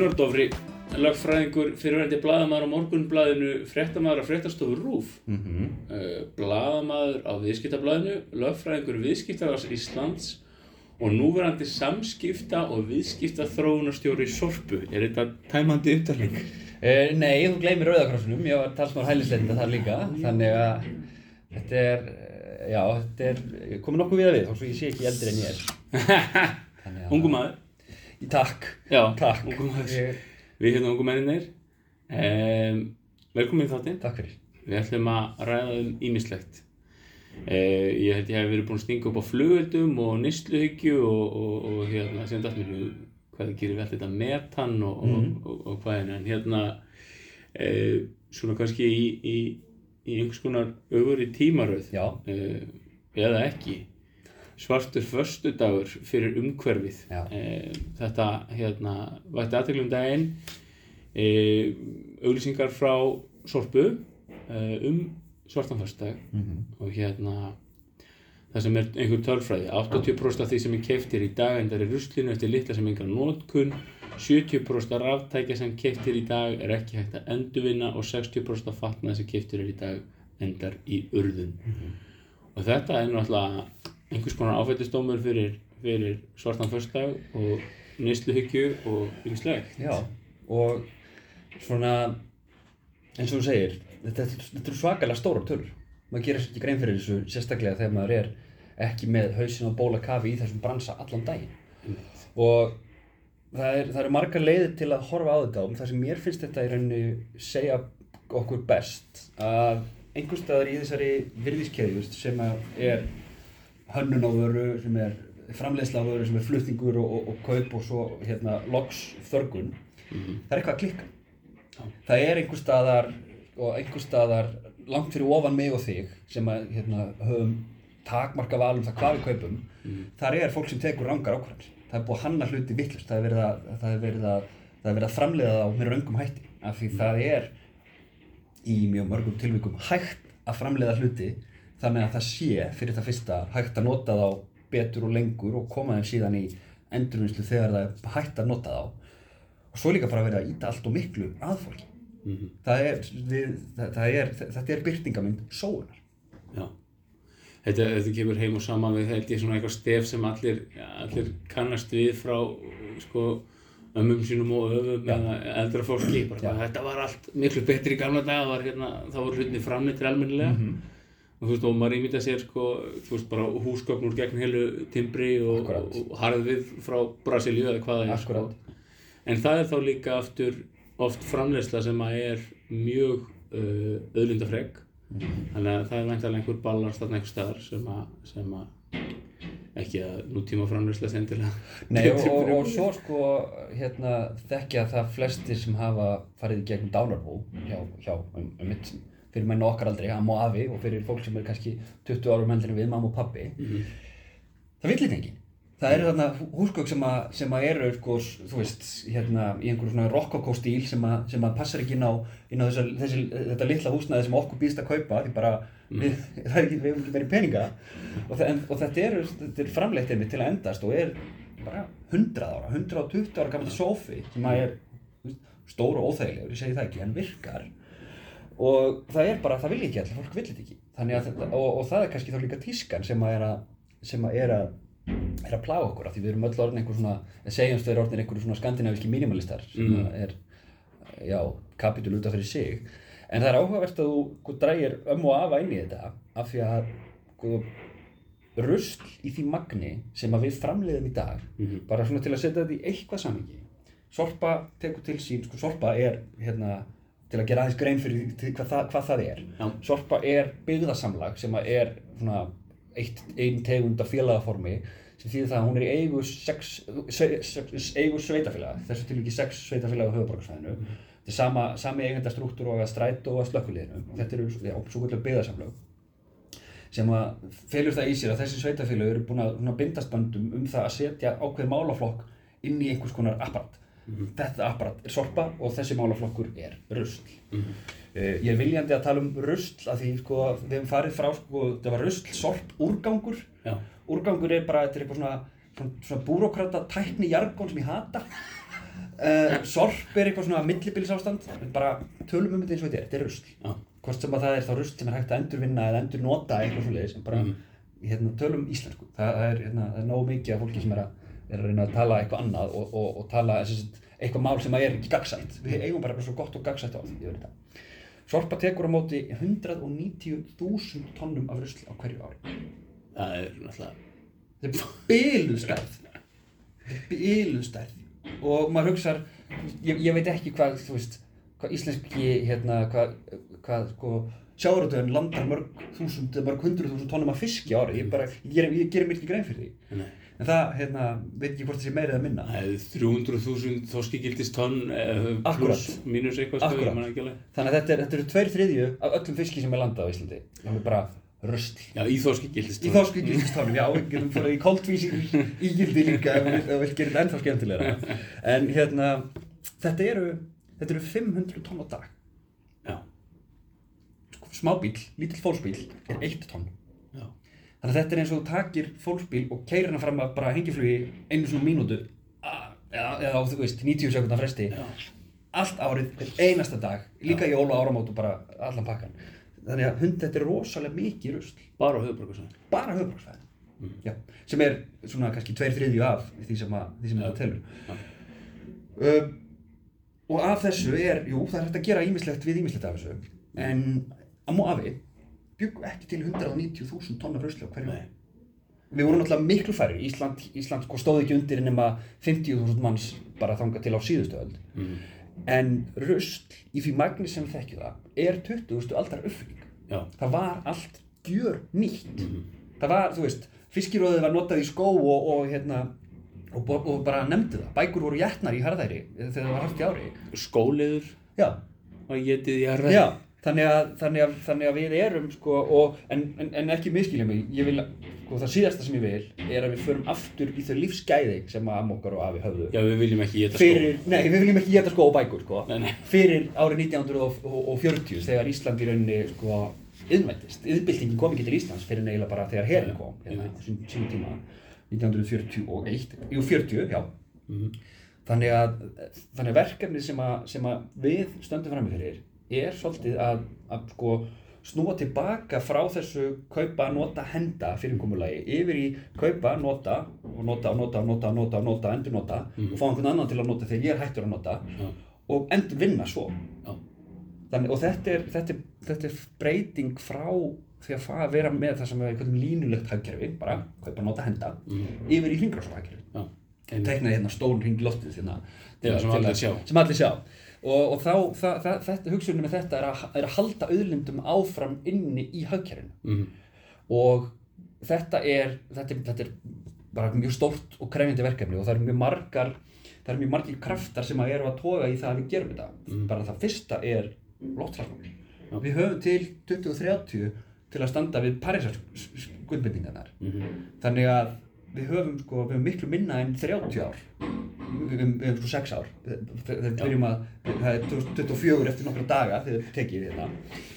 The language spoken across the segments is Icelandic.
Gunnar Dofri, lagfræðingur fyrirvændi bladamæður á morgunbladinu, fréttamaður á fréttastofu RÚF, mm Mhm. -hmm. bladamæður á viðskiptabladinu, lagfræðingur viðskiptavars Íslands og núverandi samskipta og viðskipta þróunarstjóri Sorpu. Er þetta tæmandi upptalning? Uh, nei, þú gleymir Rauðakrossunum, ég var talsmaður hælisleitenda þar líka, þannig að þetta er, eh, já, þetta er komið nokkuð við að við, þó svo ég sé ekki eldri en ég er. Ungum maður. Takk, Já, takk. Ég, Við hérna ungum menninir. Um, velkomin í þáttinn. takk fyrir. Við ætlum að ræða um ímislegt. Eh, ég held ég hef verið búinn að stinga upp á flugöldum og nýstluhyggju og, og, og hérna sem þetta mér hvað gerir við allt þetta metan og, og, og, og hvað er en hérna eh, svona kannski í, í, í einhvers konar öfuri tímaröð Já, eh, eða ekki svartur föstudagur fyrir umhverfið. Eh, þetta hérna vætti aðteglum daginn. Eh, auglýsingar frá Sorpu eh, um svartan föstudag. Og hérna það sem er einhver tölfræði. 80% af því sem er keiftir í dag endar í ruslinu eftir litla sem engar nótkun 70% af ráftækja sem keiftir í dag er ekki hægt að endurvinna og 60% af fatnaði sem keiftir er í dag endar í urðun. Og þetta er náttúrulega einhvers konar áfættistómur fyrir, fyrir svartan föstudag og neysluhyggju og ymslegt já, og svona, eins og þú segir, þetta, þetta eru svakalega stóra tölur. Maður gerir ekki grein fyrir þessu, sérstaklega þegar maður er ekki með hausin á bóla kafi í þessum bransa allan daginn. Og það, er, eru margar leiðir til að horfa á þetta og það sem mér finnst þetta í rauninni segja okkur best að einhvers staðar í þessari virðiskeðju sem er hönnun á vöru, sem er framleiðsla á vöru, sem er flutningur og, og, og kaup og svo hérna loks þörgun, það er eitthvað að klikka. Það er einhver staðar og einhver staðar langt fyrir ofan mig og þig sem að hérna, höfum takmarka val um það hvað við kaupum. Þar er fólk sem tekur rangar ákvarðanir. Það er búið að hanna hluti vittlust það er verið að, að, er verið að framleiða það á með raungum hætti. Af því það er í mjög mörgum tilvikum hægt að framleiða hluti þannig að það sé fyrir það fyrsta hægt að nota þá betur og lengur og koma þeim síðan í endurvinnslu þegar það er hægt að nota þá. Og svo líka bara verið að íta allt og miklu að fólki. Það er, við, það, það er þetta er byrtingamind sóunar. Já. Þetta, þetta kemur heim og saman við held ég svona eitthvað stef sem allir, allir kannast við frá sko, ömmum sínum og öfum eða eldra fólki. Bara, þetta var allt miklu betri í gamla dag, það var hérna, þá voru hlutinni framleitt almennilega. Og þú veist, og maður ímynda sér sko, þú veist, bara húsgögn úr gegn heilu timbri og, og, harðvið frá Brasilíu eða hvað það er. sko. En það er þá líka aftur oft framleiðsla sem að er mjög uh, auðlindafreg þannig að það er væntalega einhver ballast þarna einhver staðar sem að, sem að ekki að nútíma framleiðsla sendilega Nei og, og, og svo sko hérna þekkja það flestir sem hafa farið í gegnum dánarbú hjá, hjá um, um mitt fyrir menn okkar aldrei, amma og afi og fyrir fólk sem er kannski 20 árum eldri en við, mamma og pappi það vill þetta enginn. Það eru þarna húsgögg sem, sem að eru sko, þú veist, hérna í einhverjum svona rokokó stíl sem, að- sem að passar ekki inn á, inn á þessa, þessi, þetta litla húsnæði sem okkur býðst að kaupa því bara, við, það er ekki, við hefum ekki meiri peninga. Og, það, en, og þetta er, þetta er framleitt einmitt til að endast og er bara 100 ára, 120 ára gammal sófi sem að er stór og óþægilegur, ég segi það ekki, en virkar og það er bara, það vil ekki allir, fólk vil þetta ekki þetta- og, og það er kannski þá líka tískan sem að er að, sem að er að er að plaga okkur af því við erum öll orðin einhver svona segjumst við erum orðin einhver svona skandinavíski minimalistar sem Mm. er já, kapitul út af fyrir sig en það er áhugavert að þú drægir ömmu og afa inn í þetta af því að sko, rusl í því magni sem að við framleiðum í dag Mhm. bara svona til að setja þetta í eitthvað samhengi Sorpa tekur til sín, sko Sorpa er hérna til að gera aðeins grein fyrir því hvað, það- hvað það er. Já. Sorpa er byggðasamlag sem er svona eitt, ein tegund af félagaformi sem þýðir það að hún er í eigu sex, se, sex, eigu sveitafélaga þessu til ekki sex sveitafélaga á höfuborgarsvæðinu þetta er sama, sami eigendastruktúr og að strætó og að slökkuliðinu og þetta eru svo kvöldur byggðasamlag sem að felur það í sér að þessi sveitafélag eru búin að bindast bandum um það að setja ákveð málaflokk inn í einhvers konar apparat þetta apparat er sorpa og þessi málaflokkur er rusl. Uh, ég er viljandi að tala um rusl af því sko, við hefum farið frá sko, það var rusl, sorp, úrgangur. Já. úrgangur er bara, þetta er eitthvað svona svona, svona búrókrata tækni jargon sem ég hata. Uh, sorp er eitthvað svona millibilsástand bara tölum um þetta eins og þetta er, þetta er rusl. Já. hvort sem að það er þá rusl sem er hægt að endurvinna eða endurnota eitthvað svo leiðis en bara Mhm. hérna, tölum íslensku. Það er, hérna, það er nóg mikið af fólki sem er að, er að reyna að tala eitthvað annað og, og, og tala eitthvað mál sem að er ekki gagsætt við eigum bara svo gott og gagsætt á því Sorpa tekur á móti 190.000 tonnum af rusli á hverju ári. Það er náttúrulega þetta er byluð stærð þetta er byluð stærð og maður hugsar ég, ég veit ekki hvað þú veist hvað íslenski hérna hvað, hvað sko sjáuröldöðin landar mörg þúsund eða mörg hundruð þúsund tónnum af fiski á ári. Ég bara, ég gerir, ég gerir mér ekki grein fyrir því. Nei. En það, hérna, veit ekki hvort það sé meira eða minna Það er 300.000 þorskigildist tonn eh, Akkúrat. pluss mínus eitthvað sko, Akkúrat. ég man ekki alveg. þannig að þetta, er, eru tveir þriðju af öllum fiski sem er landað á Íslandi það er bara röstl Já, í þorskigildist Í þorsku gildistónum, já, við getum farið í koltvísing ígildi líka ef við gera þetta ennþá skemmtilegra. En hérna, þetta eru, þetta eru 500 tonn á dag. Já, Sko, Smábíl, lítill fólksbíl, er 1 tonn. Já, Þannig að þetta er eins og þú takir fólksbíl og keirir hana fram að bara hengiflugi einu svona mínútu, eða, eða á, þú veist, 90 sekundar fresti, já. allt árið, einasta dag, líka óla áramót og bara allan pakkan. Þannig að hund, þetta er rosalega mikið rusl. Bara á höfuborgarsvæðinu. bara höfuborgsvæðin Mm. Já, sem er svona kannski tveir þriðju af því sem, að, því sem Já. þetta telur Já. um, og af þessu er, jú, það er hægt að gera ímislegt við ímislegt af þessu en Ammo Afi byggu ekki til 190.000 tonna brusli á hverju Nei. við vorum náttúrulega miklu færri Ísland, Ísland sko stóð ekki undir nema 50.000 manns bara þangað til á síðustu öld Mm. en rusl í því magni sem við þekkjum það er 20. aldar uppfylling Já, það var allt gjör nýtt Mhm. það var, þú veist, fiskiróðið var notað í skó og, og hérna og, og bara nefndi það, bækur voru jætnar í harðæri þegar það var haft í ári skóliður já, og getið í harða. Þannig að, þannig að, þannig að við erum sko, og, en, en, en ekki miskilja mig ég vil, sko, það síðasta sem ég vil er að við förum aftur í þau lífsgæði sem að amokkar og afi höfðu Já, við viljum ekki geta fyrir, nei, við viljum ekki geta sko og bækur sko. Nei, nei. fyrir árið 1940 þegar Ísland í rauninni sko, yðmættist, yðbyltingin kom ekki til Íslands fyrir neila bara þegar herin kom hérna, sín tíma 1941, jú 40, já Mhm. þannig að, þannig að verkefni sem að, sem að við stöndum fram fyrir er svolítið að, að sko, snúa tilbaka frá þessu kaupa, nota, henda fyrirkomulagi yfir í kaupa, nota og nota nota nota nota nota, endur nota Mhm. og fá einhvern annan til að nota þegar ég er hættur að nota Já, og endur vinna svo já, Þannig, og þetta er, þetta, er, þetta er breyting frá því að fara að vera með það sem er eitthvað línulegt hagkerfi, bara kaupa, nota, henda Mhm. yfir í hringrásarhagkerfi teiknaði hérna stórn hring í loftið hérna, sem allir sjá. Og, og þá, það, það, þetta, hugsunum með þetta er að, er að halda auðlindum áfram inni í hagkerfinu Mhm. og þetta er, þetta er, þetta er bara mjög stórt og krefjandi verkefni og það eru mjög margar það eru mjög margir kraftar sem að eru að toga í það að við gerum þetta Mm. bara það fyrsta er Já. við höfum til 2030 til að standa við Parísar skuldbindingarnar Mhm. þannig að við höfum sko, við höfum miklu minna en 30 ár. Við höfum, við sko 6 ár. Þegar við byrjum að það er 2024 eftir nokkra daga þegar við hérna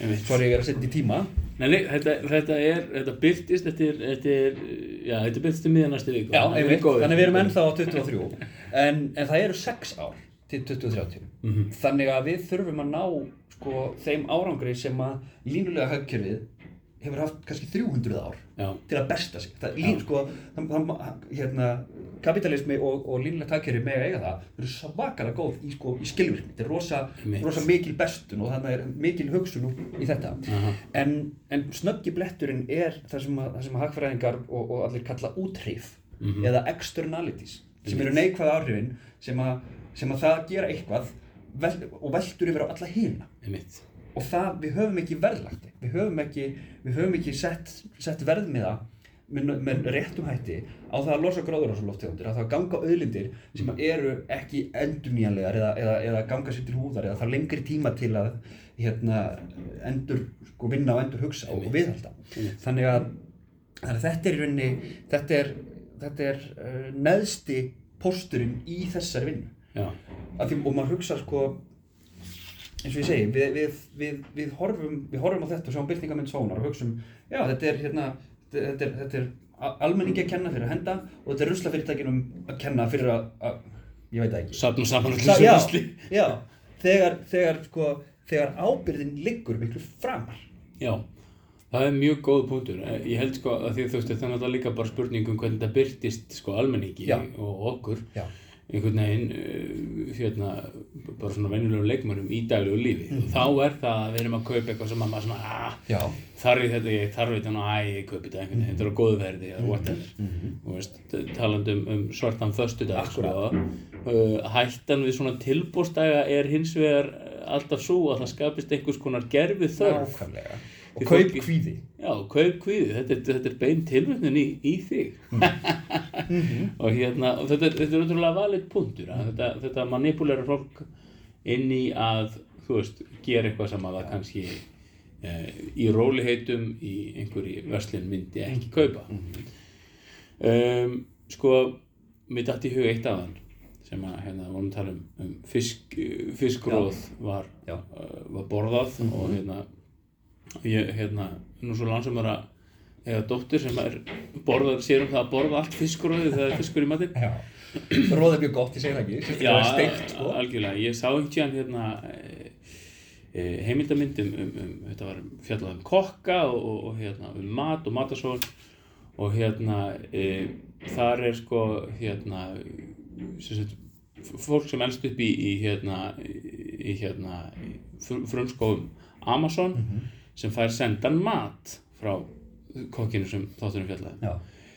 Einmitt. svo er ég að setja í tíma. Nei, þetta, þetta er, þetta byrtist eftir, eftir, já, þetta byrtist um miðan næstu viku. Já, Þetta er einmitt, þannig við erum ennþá á 23 en, en það eru 6 ár til 2030 Mhm. þannig að við þurfum að ná sko, þeim árangri sem að línulega hagkerfið hefur haft kannski 300 ár Já, til að besta sig. Það, lín, sko, það, það, hérna, kapitalismi og, og línulegt hagkerfi með að eiga það. Þau eru svakalega góð í, sko, í skilvirkni. Þetta er rosa, rosa mikil bestun og þannig er mikil hugsun í þetta. En, en snöggi bletturinn er það sem, að, það sem hagfræðingar og, og allir kalla úthrif Mhm. eða externalities sem eru neikvæð áhrifin sem að, sem að það gera eitthvað vel, og veldur yfir á alla einmitt. Og það, við höfum ekki verðlagt við höfum ekki, við höfum ekki sett, sett verðmiða með, með réttum hætti á það að losa gróðurhúsaloftegundir, að það að ganga auðlindir sem eru ekki endurnýjanlegar eða, eða, eða ganga sér til húðar eða það lengri tíma til að hérna, endur sko, vinna og endur hugsa og, viðhalda. Þannig að, þannig að þetta er í rauninni þetta er, þetta er uh, neðsti pósturinn í þessari vinnu. Og maður hugsa sko eins og ég segi, við, við, við, við, horfum, við horfum á þetta og sjáum byltingamind sónar og hugsum, já þetta er hérna, þetta er, þetta er almenningi að kenna fyrir að henda og þetta er ruslafyrirtækinum að kenna fyrir að, að ég veit það ekki Safna saman allir já, rusli. já, þegar, þegar, sko, þegar ábyrðin liggur miklu framar Já, það er mjög góð punktur. Eh, Ég held sko að því að þú veist það er náttúrulega líka bara spurning um hvernig þetta byrtist sko almenningi Já. og okkur Já. Einhvern veginn uh, hérna, bara svona venjulegum leikmönnum í daglegu lífi. Og þá er það að við erum að kaupa eitthvað sem að maður svona ah, þarf ég þetta, ég þarf þetta æ, ég kaupi þetta einhvern veginn, þetta er á góðu verði eða whatever. Og veist, talandi um, svartan föstudag sko, uh, hættan við svona tilbústæga er hins vegar alltaf svo að það skapist einhvers konar gerfið þörf nákvæmlega. Og kaup kvíði Já, kaup kvíði, þetta, þetta er bein tilvöndin í, í þig og hérna, og þetta, er- þetta er útrúlega valið punktur að þetta, þetta manipulera fólk inn í að, þú veist, gera eitthvað sem að það kannski e, í róliheitum í einhverju verslun myndi ekki kaupa. Um, sko, mér dætti í hug eitt aðan sem að, hérna, vorum að tala um, um fisk, fiskróð var, uh, var borðað og hérna ég, hérna, nú svo lansum að eiga dóttir sem er borðar, sér um það að borða allt fiskróði þegar það er fiskur í matinn. Já. Róð er mjög gott, ég segi það ekki. Já, steikt, sko. algjörlega, ég sá einhvern tíðan hérna e, e, heimildamynd um, um, þetta var fjallað um kokka og, og, hérna um mat og matasól og hérna e, þar er sko hérna sem sagt, fólk sem elst upp í, í hérna í hérna í fr- frumskóum Amazon sem fær sendan mat frá kokkinu sem þátturinn fjallaði.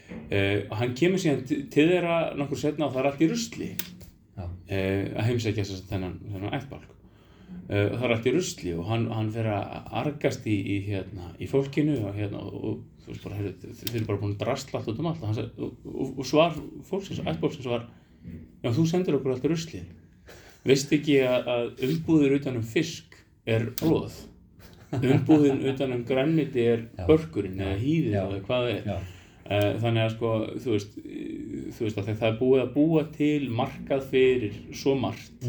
Uh, og hann kemur síðan til þeirra nokkur setna og það er allt í rusli. Uh, að heimsækja þess að þennan, þennan ættbálk. Uh, og það er allt í rusli og hann, hann fer að argast í, í, hérna, í fólkinu og, hérna, og, og bara, heyrðu, þeir eru bara búin að drastla allt út um allt. Og, og, svar fólksins, ættbálksins var já þú sendir okkur allt í rusli veist ekki að, að umbúðir utan um fisk er blóð umbúðin utan um grænmiti er börkurinn eða hýðið Já. eða hvað það er. Eh, Þannig að sko, þú veist, eh, þú veist að það er búið að búa til markað fyrir svo margt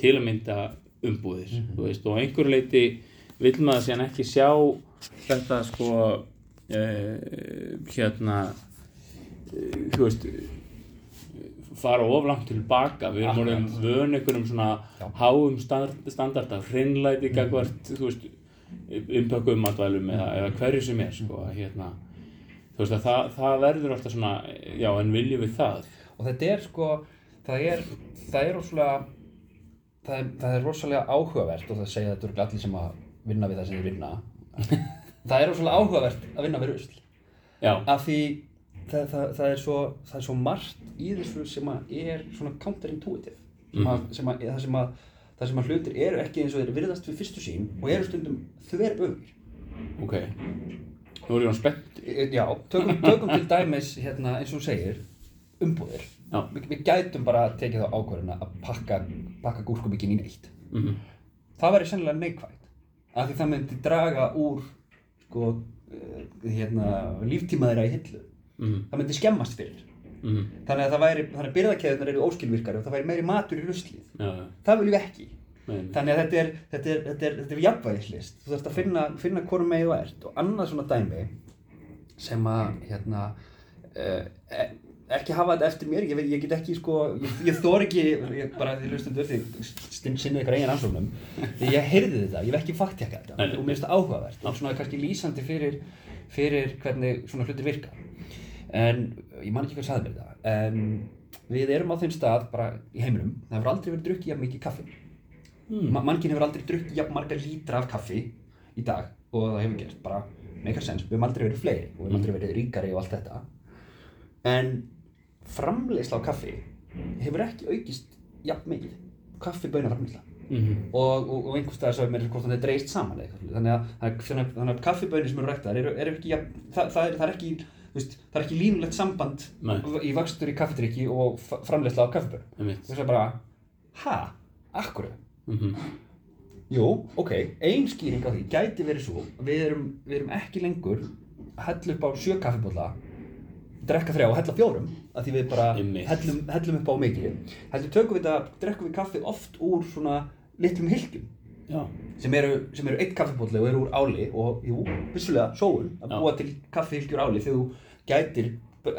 til að mynda umbúðir, þú veist, og á einhverju leiti vill maður síðan ekki sjá þetta sko, uh, hérna, uh, þú veist, fara oflangt tilbaka, við erum orðin vön einhverjum svona háum stand, standarda, hreinlæti gagvart, þú veist, umpökuðum matvælum eða, eða hverju sem er, sko, hérna, þú veist að það, það verður alltaf svona, já, en viljum við það? og þetta er sko það er, það er rosalega það er, það er rosalega áhugavert og það segja þetta eru allir sem að vinna við það sem þeir vinna. Það er rosalega áhugavert að vinna við rusl. Já, af því það, það, það, er svo, það er svo margt í þessu sem að er svona counterintuitive. Sem að, sem að, það, sem að, það sem að hlutir eru ekki eins og þeir virðast við fyrstu sín og eru stundum þver öfur ok. Nú er ég hann spennt. Já, tökum, tökum til dæmis hérna, eins og þú segir umbúðir. Vi, við gætum bara tekið þá ákvörðuna að pakka, pakka gúrkubikinn í neitt Mm það væri sennilega neikvægt af því það myndi draga úr sko, eh, hérna, líftíma þeirra í hillu -hmm. það myndi skemmast fyrir Mm þannig að það væri, þannig að byrðakeðunar eru óskilvirkari og það væri meiri matur í ruslið. Já, það viljum við ekki. Meðin. þannig að þetta er, þetta er, þetta er, þetta er jafnvægislist. Þú þarfst að finna, finna hvorum megið þú ert. Og annað svona dæmi sem að hérna uh, ekki hafa þetta eftir mér ég, veit- ég get ekki sko, ég, ég þor ekki ég, bara því hlustundur því stinn sinni ykkur eigin ansóknum því ég heyrði þetta, ég hef ekki fakttjaka þetta. Nei, nei. og mér finnst það áhugavert. Og svona kannski lýsandi fyrir, fyrir hvernig svona hlutir virka en ég man ekki hvað sagði mér þetta en við erum á þeim stað bara í heiminum, það hefur aldrei verið drukkið jafn mikið kaffi. Mm. Ma mannkinn hefur aldrei drukkið jafn marga lítra af kaffi í dag og það hefur gert bara meikar sens, við hefum aldrei verið fleiri og við hefum aldrei verið ríkari og allt þetta. En framleiðsla á kaffi hefur ekki aukist jafn mikið. Kaffiböna framleiðsla Mm og, og, og einhvers staðar er mér hvort það dreist saman eða eitthvað þannig að, að, að, kaffibönir sem eru ræktaðar eru, eru ekki jafn, það, það, er, það er ekki veist, það er ekki línulegt samband Nei. í vöxtur í kaffidrykki og framleiðsla á Einmitt. þess að bara, ha, akkur Mhm. Jú, ok, ein skýring á því gæti verið svo við erum, við erum ekki lengur að hella upp á sjö kaffibólla drekka þrjá og hella fjórum að því við bara hellum, hellum upp á mikið heldur tökum við þetta, drekkum við kaffi oft úr svona litlum hylgjum Já, sem eru, sem eru eitt kaffibólli og eru úr áli og jú, vissulega sóun að búa til kaffihylgjur áli þegar þú gætir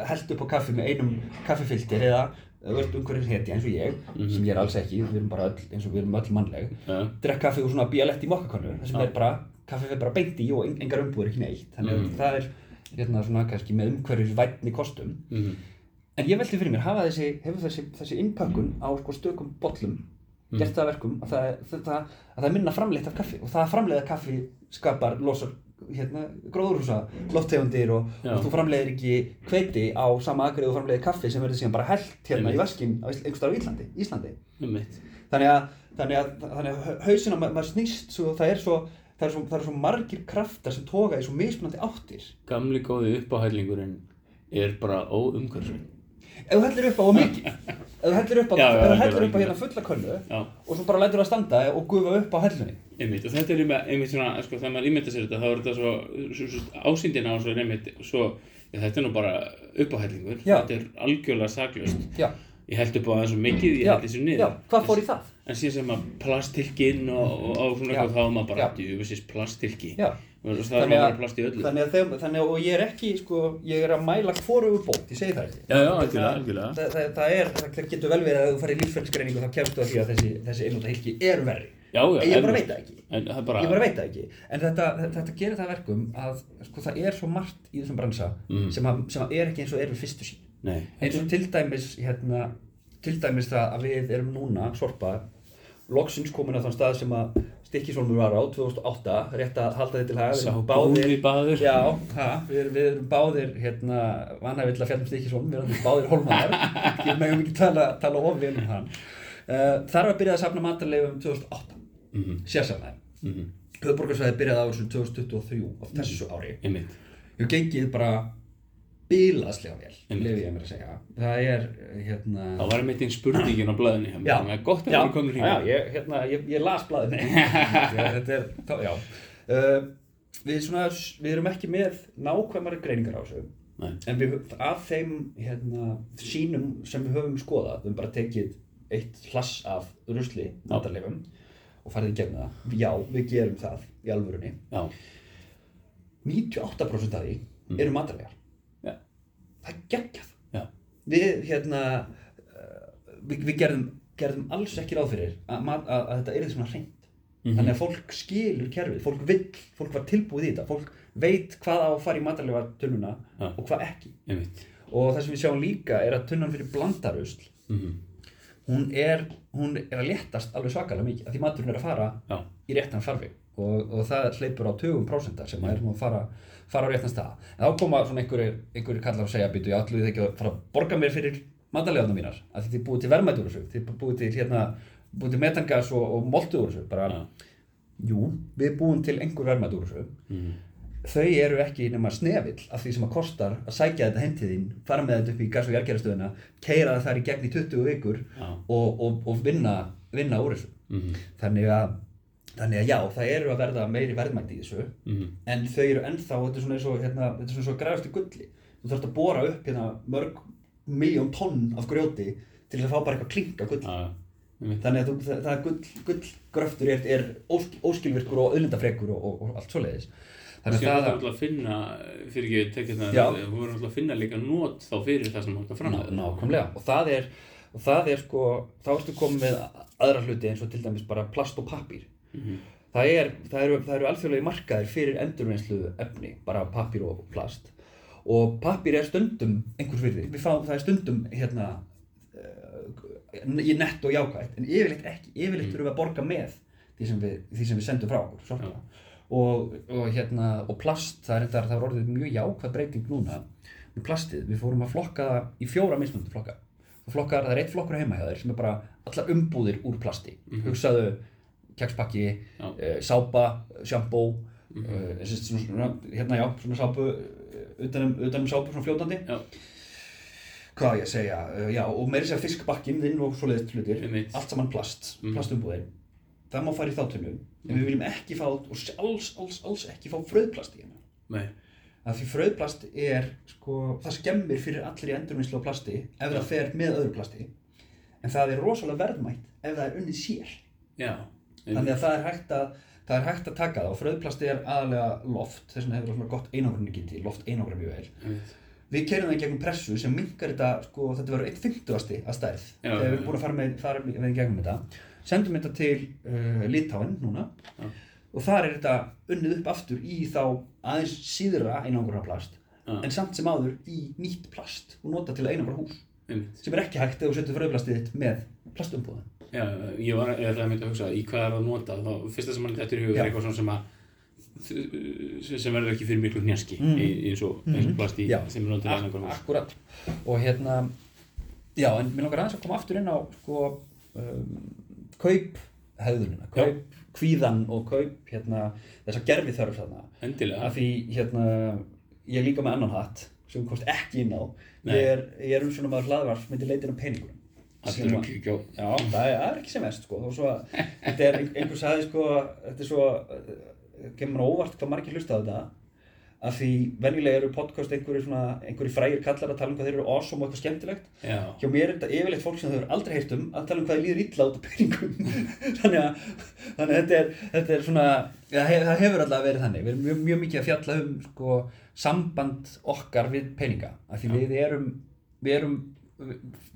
held upp á kaffi með einum kaffifilter eða ert umhverfis hetja eins og ég, Mhm. sem ég er alls ekki, við erum bara öll, eins og við erum öll mannleg, Já, drekk kaffi úr svona bíalett í mokkakonnu, það sem Já. er bara, kaffi fyrir bara beint í og en- engar umbúður ekki neitt, þannig að Mhm. það er hérna svona kannski með umhverfis vætni kostum. mhm, En ég velti fyrir mér, hafa þessi, hefur þessi, þessi innpökkun á sko stökum bollum Mhm. Gert það að verkum að það, það, að það er minna framleitt af kaffi og það að framleiða kaffi skapar, losar hérna, gróðurhúsa, lofttegundir og, og þú framleiðir ekki hveiti á sama agrið og framleiðir kaffi sem verður síðan bara hellt hérna í Einmitt. vaskinn á Íslandi, Íslandi. Þannig að, þannig að, þannig að hausinn á ma- maður snýst svo, það er svo það er svo, er svo margir kraftar sem toga í svo mismunandi áttir Gamli góði uppáhællingurinn er bara óumhverfisvinn. Ef þú hellir upp á mikið ef þú hellir upp á, Já, já, hellir upp á hérna fulla könnu Já, og svo bara lætur það standa og gufa upp á hellunni einmitt. Og þetta er einmitt, svona, sko, þegar maður ímynda sér þetta, þá er þetta svo, svo, svo ásýndina á svo einmitt, svo, já, þetta er nú bara uppáhællingur. Já. Þetta er algjörlega saklaust. já, Ég held upp á það svo mikið, ég held þessu niður. hvað fór í það? En síðan sem að plastilkinn og, og, og svona eitthvað, þá er maður bara, Já. djúfisins plastilki. Já. Og það er bara plast í öllu. þannig að, þeim, þannig að og ég er ekki sko, ég er að mæla hvorugu bót, ég segi það ekki Já, já, algjörlega, algjörlega. það, það, það, er, það getur vel verið að þú farir í lífsfælsgreiningu þá kemstu að því að þessi, þessi einnúta hilki eru verri Já, já. En ég bara veit það ekki. En það er bara... ég bara veit það ekki en þetta, þetta gerir það að verkum að sko, það er svo margt í þessum bransa Mm. sem, að, sem að er ekki eins og er við fyrstu sín Nei. eins og til dæmis hérna, til dæmis loksins komin að þann stað sem að Stikkisólmur var á 2008 rétt að halda þið til haga Sá erum góði baður. já, ha, við, erum- við erum báðir hérna, vanhæfill að fjalla um Stikkisólm við erum báðir hólmaðar ekki megum ekki tala, tala of vel um hann. Uh, þar var byrjað að safna matarleifum 2008 Mhm, sérsafnaði mhm, höfuborgarsvæði byrjaði á þessu 2023 á þessu ári. Einmitt. hefur gengið bara bilaðslega vel, Einmitt. lefi ég mér að segja. Það er hérna Það var einmitt einn spurningin á hjá mér. Já. Er að já, já, ég, hérna, ég, ég las blaðinu. Já, þetta er, þá, já. Uh, við, svona, við erum ekki með nákvæmari greiningar á þessu en við, af þeim hérna, sínum sem við höfum skoðað við höfum bara tekið eitt hlass af rusli matarleifum og farið í gegnum það, já, við gerum það í alvörunni. Já, 98% af því Mm. eru matarlegar geggjað. Já, við hérna uh, við, við gerðum, gerðum alls ekki ráð fyrir að, að, að þetta yrði svona hreint. Mhm. þannig að fólk skilur kerfið, fólk vill fólk var tilbúið í þetta, fólk veit hvað á að fara í matarlega tunnuna Já. og hvað ekki. Og það sem við sjáum líka er að tunnan fyrir blandarusl Mhm, hún er, hún er að léttast alveg svakalega mikið, af því maturinn er að fara Já, í réttan farfi og, og það hleypur á 20% sem er að fara, fara á réttan stað. En þá koma svona einhverjir, einhverjir kallar og segja býtu, ég ætluði þið ekki að fara að borga mér fyrir matarlegarna mínar, því þið búið til þessu þið búið til hérna til metangas og, og þessu bara, já. jú, við búum til einhver þessu. Mhm, þau eru ekki nema snefill af því sem að kostar að sækja þetta heim til þín fara með þetta upp í gas- og jarðgerastöðuna keira það þar í gegn í 20 vikur Já. og, og, og vinna, vinna úr þessu. Mhm, þannig að, þannig að já, það eru að verða meiri verðmætti í þessu mhm. en þau eru ennþá, þetta er svona eins og hérna, þetta er svona eins og að græfast í gulli þú þarfst að bora upp hérna mörg miljón tonn af grjóti til þess að fá bara eitthvað klink af gull einmitt. þannig að þú, það, það gull, gullgröftur er, er ósk, óskilvirkur og auðlindafrekur og, og, og allt svoleiðis þannig að það er það alltaf að finna, fyrir ekki tekið það, þú verður alltaf að finna líka nót þá fyrir það sem þú ert að framlega. nákvæmlega og það er, og það er sko þá ertu komið með aðra hluti eins og til dæmis bara plast og pappír Mhm, það, er, það eru, það eru alþjóðlega markaðir fyrir endurvinnslu efni, bara pappír og plast. Og pappír er stundum einhvers virði, við fáum það er stundum hérna uh, í nett og jákvætt, en yfirleitt ekki. Yfirleitt þurfum við að borga með því sem við, því sem við sendum frá okkur sorpa. og, og hérna og plast, það er, reyndar, það er orðið mjög jákvæð breyting núna með plastið, við fórum að flokka það í fjóra mismunandi flokka. Og flokkar, það er eitt flokkur heima hjá þér sem er bara allar umbúðir úr plasti. Hugsaðu kekspakki, Já. Uh, sápa, sjampó uh, svona, svona, hérna já, svona sápu uh, utanum, utanum sápu, svona fljótandi. Já, hvað ég segja, uh, já, og meiri sér fiskbakkin þinn og svoleiðist hlutir, allt saman plast, Mhm. plastumbúðir. Það má fara í þáttunum, en við viljum ekki fá og alls, alls, alls ekki fá fröðplast í hérna nei, að því fröðplast er sko, það skemmir fyrir allir í endurvinnslu á plasti ef það fer með öðru plasti. En það er rosalega verðmætt ef það er unnið sér. Já, þannig að það er hægt að það er hægt að taka það og fröðplasti er aðalega loft þess vegna hefur það svona gott einangrunni gildi loft einangra mjög vel einmitt. við kerum það í gegnum pressu sem minkar þetta, sko, þetta verður 1.50asti að stærð Já, þegar við erum búin að fara með, fara með gegnum þetta sendum þetta til uh, Litáin núna Já. og þar er þetta unnið upp aftur í þá aðeins síðra einangra plast Já. en samt sem áður í nýtt plast og nota til að einangra hús Einmitt. sem er ekki hægt ef þú setur fröðplastið þitt með plastumbúðin Já, ég var ég ætlaði að mynda að hugsa í hvað er að nota þá fyrsta sem mann þetta í hug Já. er eitthvað svona sem að sem verður ekki fyrir miklu hnjaski Mm. mm. eins og og plast í sem er notið að einhver hús Akkurat. Og hérna já en mér langar aðeins að koma aftur inn á sko um, kaup hefðunina, kaup kvíðan og kaup hérna þessa gerfi þörf þarna. Endilega. Af því hérna ég er líka með annan hatt sem við komst ekki inn á. Ég er, ég er um svona maður hlaðvarp sem heitir leitin á peningunum allir Sem að- Já, það er, ekki sem mest sko. Þó svo að þetta er, einhver sagði sko, þetta er svo, uh, kemur mér óvart hvað margir hlusta á þetta af því venjulega eru podcast einhverju svona, einhverju frægir kallar að tala um hvað þeir eru awesome og eitthvað skemmtilegt. Já, hjá mér er þetta yfirleitt fólk sem þau eru aldrei heyrt um að tala um hvað þeir líður illa út af peningum. Þannig að, þannig að þetta, er, þetta er svona það, hef, það hefur alltaf verið þannig. Við erum mjög, mjög mikið að fjalla um sko, samband okkar við peninga. Af því Já. við erum, við erum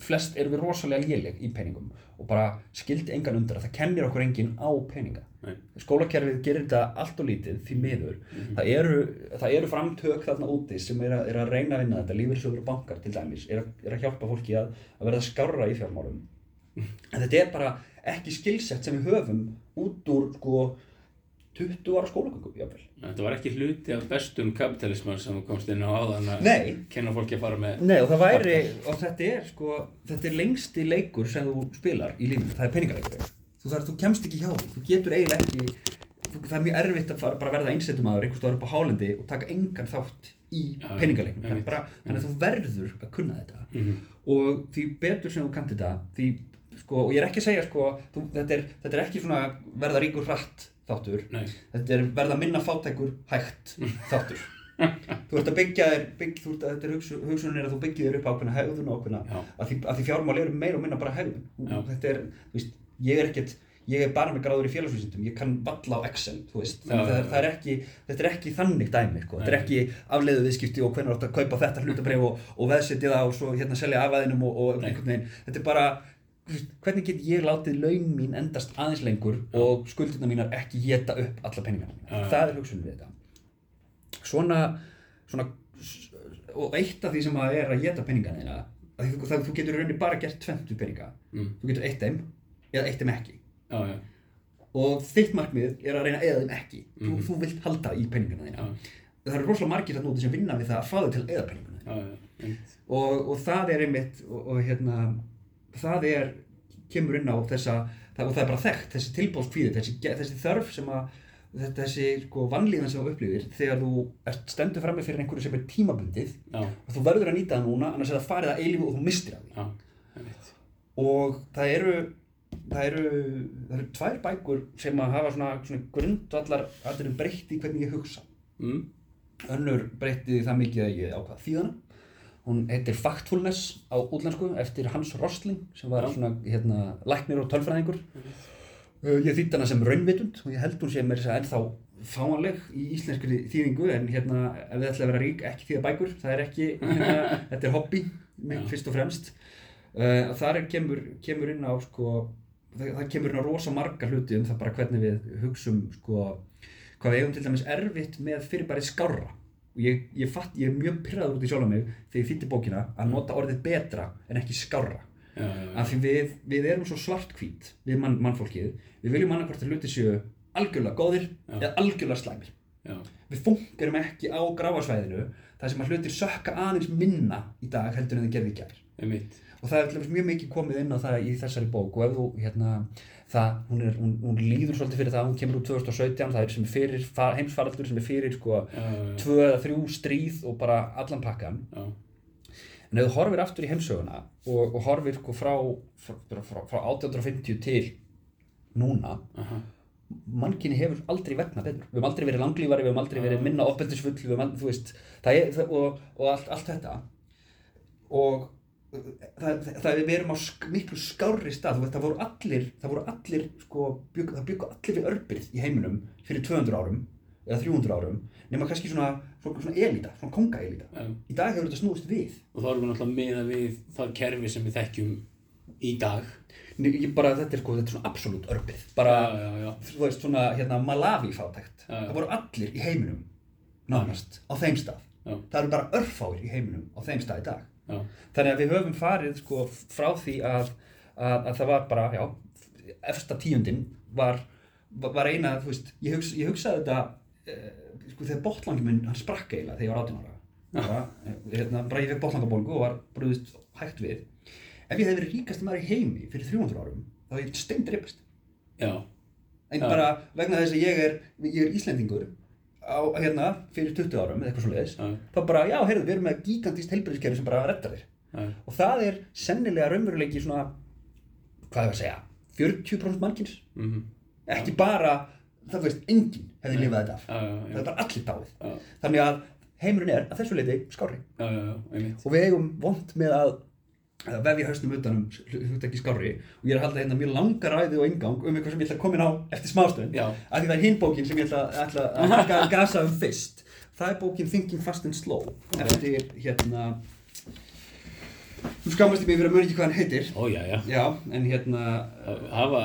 flest erum við rosalega léleg í peningum og bara skildi engan undir að það kennir okkur enginn á peninga. Nei. skólakerfið gerir þetta allt og lítið því miður. Það, eru, það eru framtök þarna úti sem er að, er að reyna að vinna þetta. Lífeyrissjóður og bankar til dæmis er að, er að hjálpa fólki að, að verða skárra í fjármálum. En þetta er bara ekki skilsett sem við höfum út úr sko 20 ára skólagöngum jáfnvel þetta var ekki hluti af bestum kapitalismar sem komst inn á áðan að kenna fólki að fara með Nei og það væri, og þetta er sko, þetta er lengsti leikur sem þú spilar í lífinu, það er peningaleikur. Þú þarf, þú kemst ekki hjá því, þú getur eiginlega ekki, þú, það er mjög erfitt að fara, bara verða einsettum aður einhvers stóður upp á hálendi og taka engan þátt í er einmitt. bara, þannig að þú verður að kunna þetta. Mhm. Og því betur sem þú kannt þetta, því, sko, og ég er ekki að segja, sko, þú, þetta, er, þetta er ekki svona verða ríkur hratt þáttur, Nei, þetta er verða minna fátækur hægt þáttur. Þú ert að byggja þér bygg, þú ert að þetta er hugsun, hugsunin að þú byggir þér upp ákveðna hegðun og ákveðna að því, því fjármál eru meira og minna bara hegðun. Þetta er, þú veist, ég er ekkert ég er bara með gráður í félagsvísindum, ég kann valla á Excel, þú veist, Já, þannig að já, það, er- það ekki þetta er ekki þannig dæmi, sko, þetta er ekki afleiðu viðskipti og hvernig átt að kaupa þetta hlutabrif og, og veðsetja það og svo hérna selja afæðinum og, og einhvern veginn, þetta er bara þú hvernig get ég látið laun mín endast aðeins lengur og skuldirna mínar ekki geta upp alla Já, já. það er hugsunum við þetta. Svona, svona og eitt af því sem að er að geta peningana þína að það, þú getur rauninni bara gert tvennt við peninga. Mm. þú getur eitt þeim eða eitt þeim ekki. Já, já, og þitt markmið er að reyna að eða þeim ekki. Þú, Mhm. þú vilt halda í peningana þína. Já, það eru rosalega margir þarna úti sem vinna við það að fá þau til að eða peningana þína. Já, já, og, og það er einmitt og, og hérna það er, kemur inn á þessa það, og það er bara þekkt, þessi tilbóðskvíði þessi, þessi þörf sem að þessi sko vannlíðan sem þú upplifir þegar þú stendur frammi fyrir einhverju sem er tímabundið já, og þú verður að nýta það núna annars er það farið að eilífu og þú mistir af því. Já, og það eru það eru, það eru tvær bækur sem að hafa svona, svona grundvallar allir breytt í hvernig ég hugsa. Mm. önnur breytti það mikið að ég ákvað þýðana hún heitir Factfulness á útlensku eftir Hans Rosling sem var svona hérna, læknir og tölfræðingur. Uh, ég þýtti hana sem raunvitund og ég held hún sé mér þess að ennþá fáanleg í íslenskri þýðingu en hérna ef þið ætla að vera rík ekki þýða bækur. Það er ekki, hérna, þetta er hobby Já. fyrst og fremst. Uh, þar er, kemur, kemur inn á sko, það, það kemur inn á rosa marga hluti um það bara hvernig við hugsum sko, hvað við eigum til dæmis erfitt með fyrirbærið skárra og ég, ég, fatt, ég er mjög pyrraður út í sjálf mig þegar ég þýtti bókina að nota orðið betra en ekki skárra. Já, já, af því við, við erum svo svartkvít við mann, mannfólkið. Við viljum annarkvort að hluti séu algjörlega góðir eða algjörlega slæmir. Við fungerum ekki á gráasvæðinu þar sem að hlutir sökka aðeins minna í dag heldur en þið gerði í gær. Einmitt. og það er mjög mikið komið inn á það í þessari bók og ef þú hérna það, hún, er, hún, hún líður svolítið fyrir það hún kemur úr 2017, það er sem fyrir fa- heimsfaraldur sem er fyrir sko tvö eða þrjú stríð og bara allan pakkan já, en ef þú horfir aftur í heimsöguna og, og horfir sko frá, frá, frá, frá 1850 til núna aha, mannkinni hefur aldrei vegnað betur. Við höfum aldrei verið langlífari, við höfum aldrei verið minna oppeldisfull, við höfum aldrei, þú veist það er, það, og, og allt, allt þetta. Og það, það, við erum á sk miklu skárri stað, það voru allir það voru allir, sko, bygg, það byggu allir við örbyrð í heiminum fyrir 200 árum eða 300 árum nema kannski svona, svona, svona elita, svona kongaelita Já. í dag hefur þetta snúist við. Og þá erum við náttúrulega meða við það kerfi sem við þekkjum í dag. Nei, bara, þetta er sko, þetta er svona absolutt örbið bara, já, já, já. þú veist, svona hérna Malawi fátækt. Það voru allir í heiminum nánast, á þeim stað. Það eru bara örfáir í heiminum á þeim stað í dag Já. þannig að við höfum farið sko frá því að, að, að það var bara, já, efsta tíundin var, var eina, þú veist, ég, hugsa, ég hugsaði þetta eh, sko þegar botlangi minn, hann sprakk eiginlega þegar ég var 18 ára. Eh, hérna, bara ég fekk botlangabólgu og var brúðist hægt við. Ef ég hefði verið ríkasti maður í heimi fyrir 300 árum þá hefði ég steindreipast já, en Já. bara vegna þess að ég er, ég er Íslendingur á, hérna, fyrir 20 árum eða eitthvað svo leiðis já, þá bara, já, heyrðu, við erum með gigantist heilbæðiskerfi sem bara reddar þér. Já, og það er sennilega raunveruleiki svona hvað er að segja 40% mannkins mhm, ekki bara, það veist, enginn hefði lifað þetta. Af það er bara allir dáið. Þannig að heimurinn er að þessu leiti skári og við eigum vond með að að vefja hausnum utanum hlut ekki skári og ég er að halda hérna mjög langa ræði og engang um eitthvað sem ég ætla að koma inn á eftir smástönd Já. af því það er hinn bókin sem ég ætla, ætla að taka gasa um fyrst. Það er bókin Thinking Fast and Slow eftir hérna þú skammast ég mig fyrir að muni ekki hvað hann heitir. Ó, já, já, já, en hérna hafa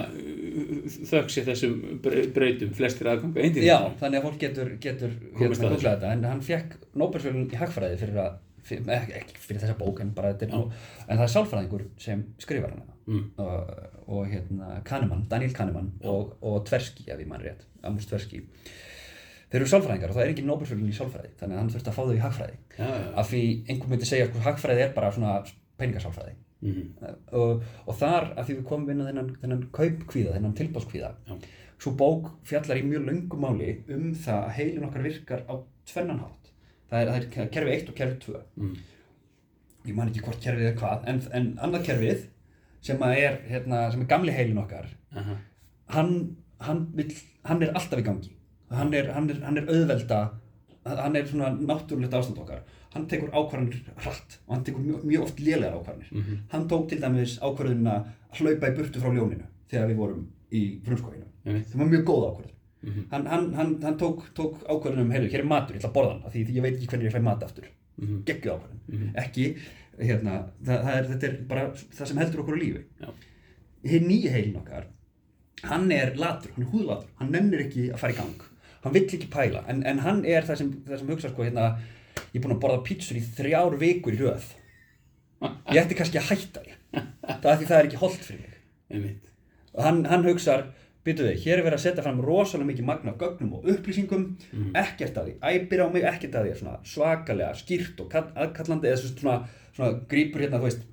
þökk sér þessum bre- breytum flestir aðganga eindin já, þannig að fólk getur, getur hérna, þetta. En hann fekk Nóbelsvölun í hagfræði fyrir að fyrir, ekki, fyrir þessa bók en bara þetta er nú en það er sálfræðingur sem skrifar hana. Mm, og, og hérna Kahneman, Daniel Kahneman og, og Tversky ef ég mann rétt, Amos Tversky. Þeir eru sálfræðingar og það er ekki Nobelfjölun í sálfræði þannig að hann þurfti að fá þau í hagfræði. Já, já, af því einhver myndi segja að hagfræði er bara svona peningasálfræði. Mhm, og, og þar að því við komum inn á þennan, þennan kaupkvíða, þennan tilbáskvíða Já. svo bók fjallar í mjög löngum máli um það að heilin okkar virkar á tvennan hátt það er, það er kerfi 1 og kerfi 2 mm, ég man ekki hvort kerfið er hvað en, en annað kerfið sem er, hérna, sem er gamli heilin okkar aha, hann, hann, vill, hann er alltaf í gangi. Hann er, hann er, hann er auðvelda hann er svona náttúrulegt ástand okkar. Hann tekur ákvarðanir hratt og hann tekur mjög, mjög oft lélegar ákvarðanir. Mhm, hann tók til dæmis ákvarðunina að hlaupa í burtu frá ljóninu þegar við vorum í frumskóinu það var mjög góð ákvarðun mhm, hann, hann, hann, hann tók, tók ákvarðunum, heyrðu, hér er matur, ég ætla að borða hann því, ég veit ekki hvernig ég fæ mat aftur. Mhm, geggju ákvarðun, Mhm. ekki hérna, það, það er, þetta er bara það sem heldur okkur á lífi. Hinn nýji heilin okkar hann er latur, hann er húðlatur hann nennir ekki að fara í gang. Hann vill ekki pæla, en, en hann er það sem, það sem hugsa sko hérna, ég er búinn að borða pítsur í þrjár vikur í röð. Ég ætti kannski að hætta því það er það er ekki holdt fyrir mig. Hann, hann hugsar, byrjuðu þið, hér er verið að setja fram rosalega mikið magna gögnum og upplýsingum. Ekkert af því, æpir á mig, ekkert af því svona svakalega skýrt og kall- aðkallandi eða svona, svona grípur hérna, þú veist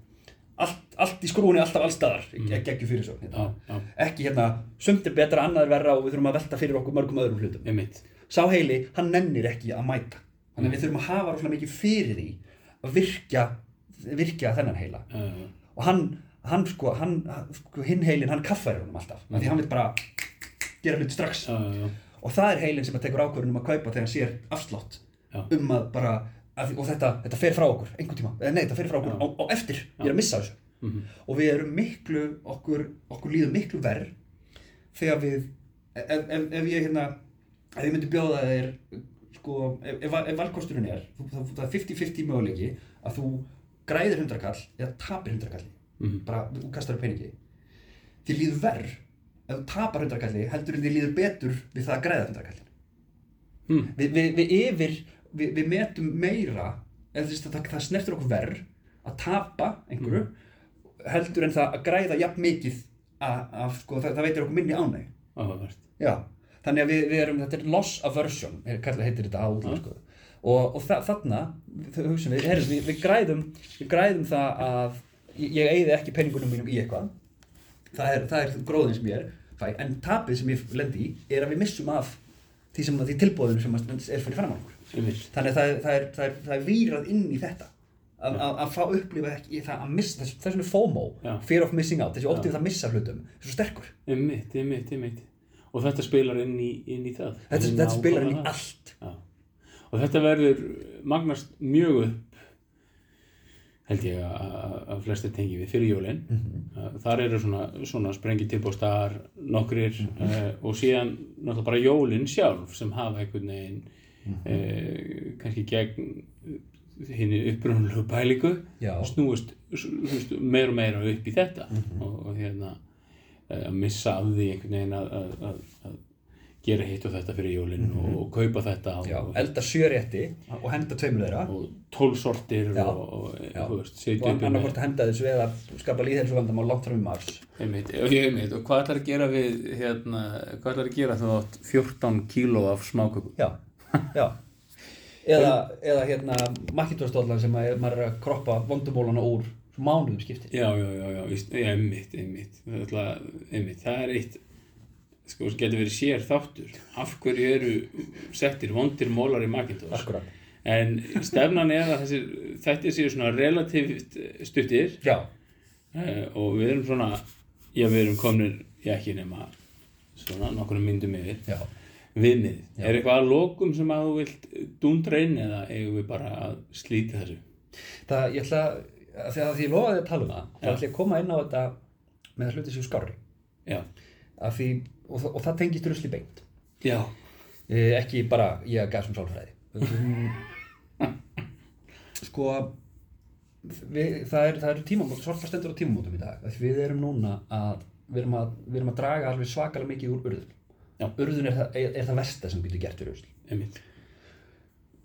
allt, allt í skrúinni, alltaf allstaðar mm. geggjur fyrir svo hérna. já, ekki hérna, sumt er betra, annað er verra og við þurfum að velta fyrir okkur mörgum öðrum hlutum. Einmitt, sá heili, hann nennir ekki að mæta. Þannig að við þurfum að hafa rosalega mikið fyrir því að virkja, virkja þennan heila. Já, og hann, hann sko, hann, sko, hinn heilin, hann kaffæri honum alltaf. Mm. því hann vil bara gera hlut strax. Já, já, já, og það er heilin sem að tekur ákvörðunum að kaupa þegar hann sér afslátt um að bara, að, og þetta, þetta fer frá okkur einhvern tíma, eða nei, þetta fer frá okkur á, á eftir, ég er að missa þessu. Mhm, og við erum miklu, okkur, okkur líður miklu verð þegar við ef, ef, ef ég hérna ef ég myndi bjóða þér sko, ef, ef, valkosturinn er það er 50-50 möguleiki að þú græðir hundrakall eða tapir hundrakalli mhm, bara, þú kastar upp peningi. Þið líður verð ef þú tapar hundrakalli heldur en þið líður betur við það að græða hundrakallin hm, við, við, við yfir við, við metum meira eða það, það snertur okkur verð að tapa einhverju heldur en það að græða jafn mikið að, sko, það, það veitir okkur minni ánæg áhugavert, þannig að við, við erum þetta er loss aversion, er, kallar heitir þetta á útlensku. Og, og þa þarna þau hugsaum við, herrið, við, við græðum við græðum það að ég, ég eigði ekki peningunum mínum í eitthvað. Það er, það er gróðin sem ég er. Fæ, en tapið sem ég lendi í er að við missum af því sem því tilbóðinu sem er fyrir fram á okkur þannig að það er, það er, það er, það vírað inn í þetta. Að, að, að fá upplifa ekki það að missa, vegna er FOMO Já. fear of missing out, þessi óttið það að missa hlutum svo sterkur, einmitt, einmitt, einmitt. Og þetta spilar inn í, inn í það. Þetta, þetta spilar inn í það. allt. Já. og þetta verður magnast mjög upp held ég að, flestir tengi við fyrir jólin. Mhm. þar eru svona, svona sprengi tilbústar nokkrir uh, og síðan náttúrulega bara jólin sjálf sem hafa einhvern veginn uh, kannski gegn henni upprunalegu pælingu snúist veist, meira og meira upp í þetta og, og hérna eh, að missa af því einhvern veginn að, að, að gera hitt og þetta fyrir jólin og, kaupa þetta Já, og, elda sjö rétti og henda tveimur þeirra. Og tólsortir og, og og að henda þessu eða skapa líðhelsu vandamál langt fram í mars. Einmitt, einmitt, og hvað ætlar að gera við hérna, hvað ætlar að gera þú átt 14 kíló af smákökum Já, já. Eða, eða hérna makkintostóðlan sem að maður er að kroppa vondumólana úr mánuðum skipti. Já, já, já, já, einmitt, einmitt. Einmitt, það er eitt sko, sem getur verið sér þáttur. Af hverju eru settir vondir mólar í Macintosh? En stefnan er að þessir þættir séu svona relatíft stuttir. Já, uh, og við erum svona, já við erum komnir, já ekki nema svona nokkurnu myndum yfir, já. Viðmið. Já. Er eitthvað að lokum sem að þú vilt dúndra inn eða eigum við bara að slíta þessu? Það, ég ætla að því að því ég lofaði að tala um það þá ætla ég að koma inn á þetta með að hluti séu skári Já, af því, og, og það tengist rusli beint. Já, eh, ekki bara ég gaf sem sálfræði. Sko við, það er, það er tímamót svarta stendur á tímamótum í dag. Við erum núna að við erum að, við erum að draga alveg svakalega mikið úr urðun. Já. urðun er það, er, er það versta sem getur gert fyrir rusl einmitt.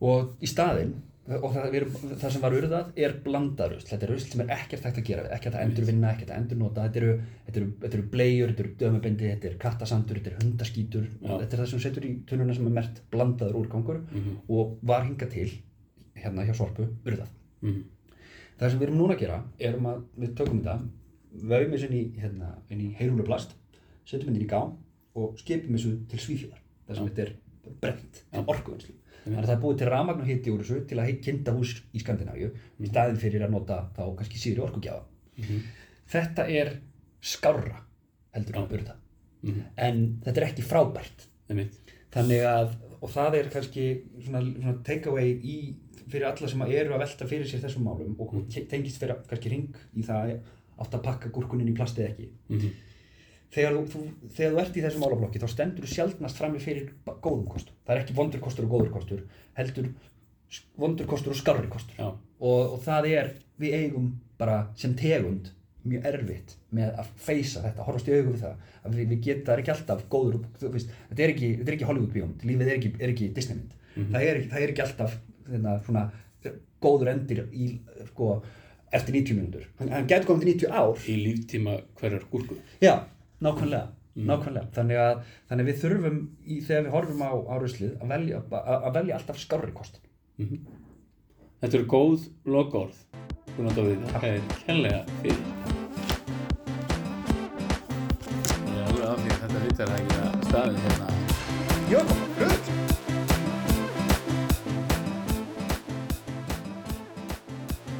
og í staðinn og það, erum, það sem var urðað er blandað rusl þetta er rusl sem er ekkert hægt að gera ekkert að endurvinna, ekkert að endurnota. Þetta eru, þetta eru, þetta eru bleiur, þetta eru dömubindi þetta er kattasandur, þetta er hundaskítur. Já. þetta er það sem setur í tunnuna sem er mert blandaður úrgangur Mhm. og var hingað til hérna hjá Sorpu urðað. Mhm. það sem við erum núna að gera erum að við tökum þetta vöfum þessu inn í, hérna, í heyrúluplast setjum þetta inn í gám og skipum þessu til svífjóðar þar sem þetta er brent til orkuvinnslu þannig að það er búið til rafmagn og hitti úr þessu til að kinda hús í Skandinavíu í staðin fyrir að nota þá kannski síðri orkugjafa Mhm. þetta er skárra heldur en urða Mhm. en þetta er ekki frábært þannig að og það er kannski svona, svona takeaway í fyrir alla sem eru að velta fyrir sér þessum málum og mm. tengist fyrir kannski ring í það átt að pakka gúrkunin í plast eða ekki Mhm. Þegar þú, þegar þú ert í þessum málablokki þá stendur þú sjaldnast frammi fyrir ba- góðum kostum. Það er ekki vondur kostur og góður kostur heldur vondur kostur og skárri kostur. Og, og það er, við eigum bara sem tegund mjög erfitt með að feysa þetta, horfast í augu við það. Að við, við geta, það er ekki alltaf góður þú veist, þetta er ekki, þetta er ekki Hollywood bíómynd lífið er ekki, er ekki Disneymynd. Það, er, ekki- það er ekki alltaf þeirna, svona, góður endir í, sko, eftir 90 mínútur. Hann, hann getur komið til 90 ár. Í líftíma hverjar gúrku. já, nákvæmlega nákvæmlega, þannig að, þannig að við þurfum í, þegar við horfum á, á ruslið að velja, að, að velja alltaf skárri kost. Þetta eru góð lokaorð. Gunnar Dóðið, það er kærlega fyrir. Já, alveg af því að þetta vitar það ekki að staðið hérna. já, röð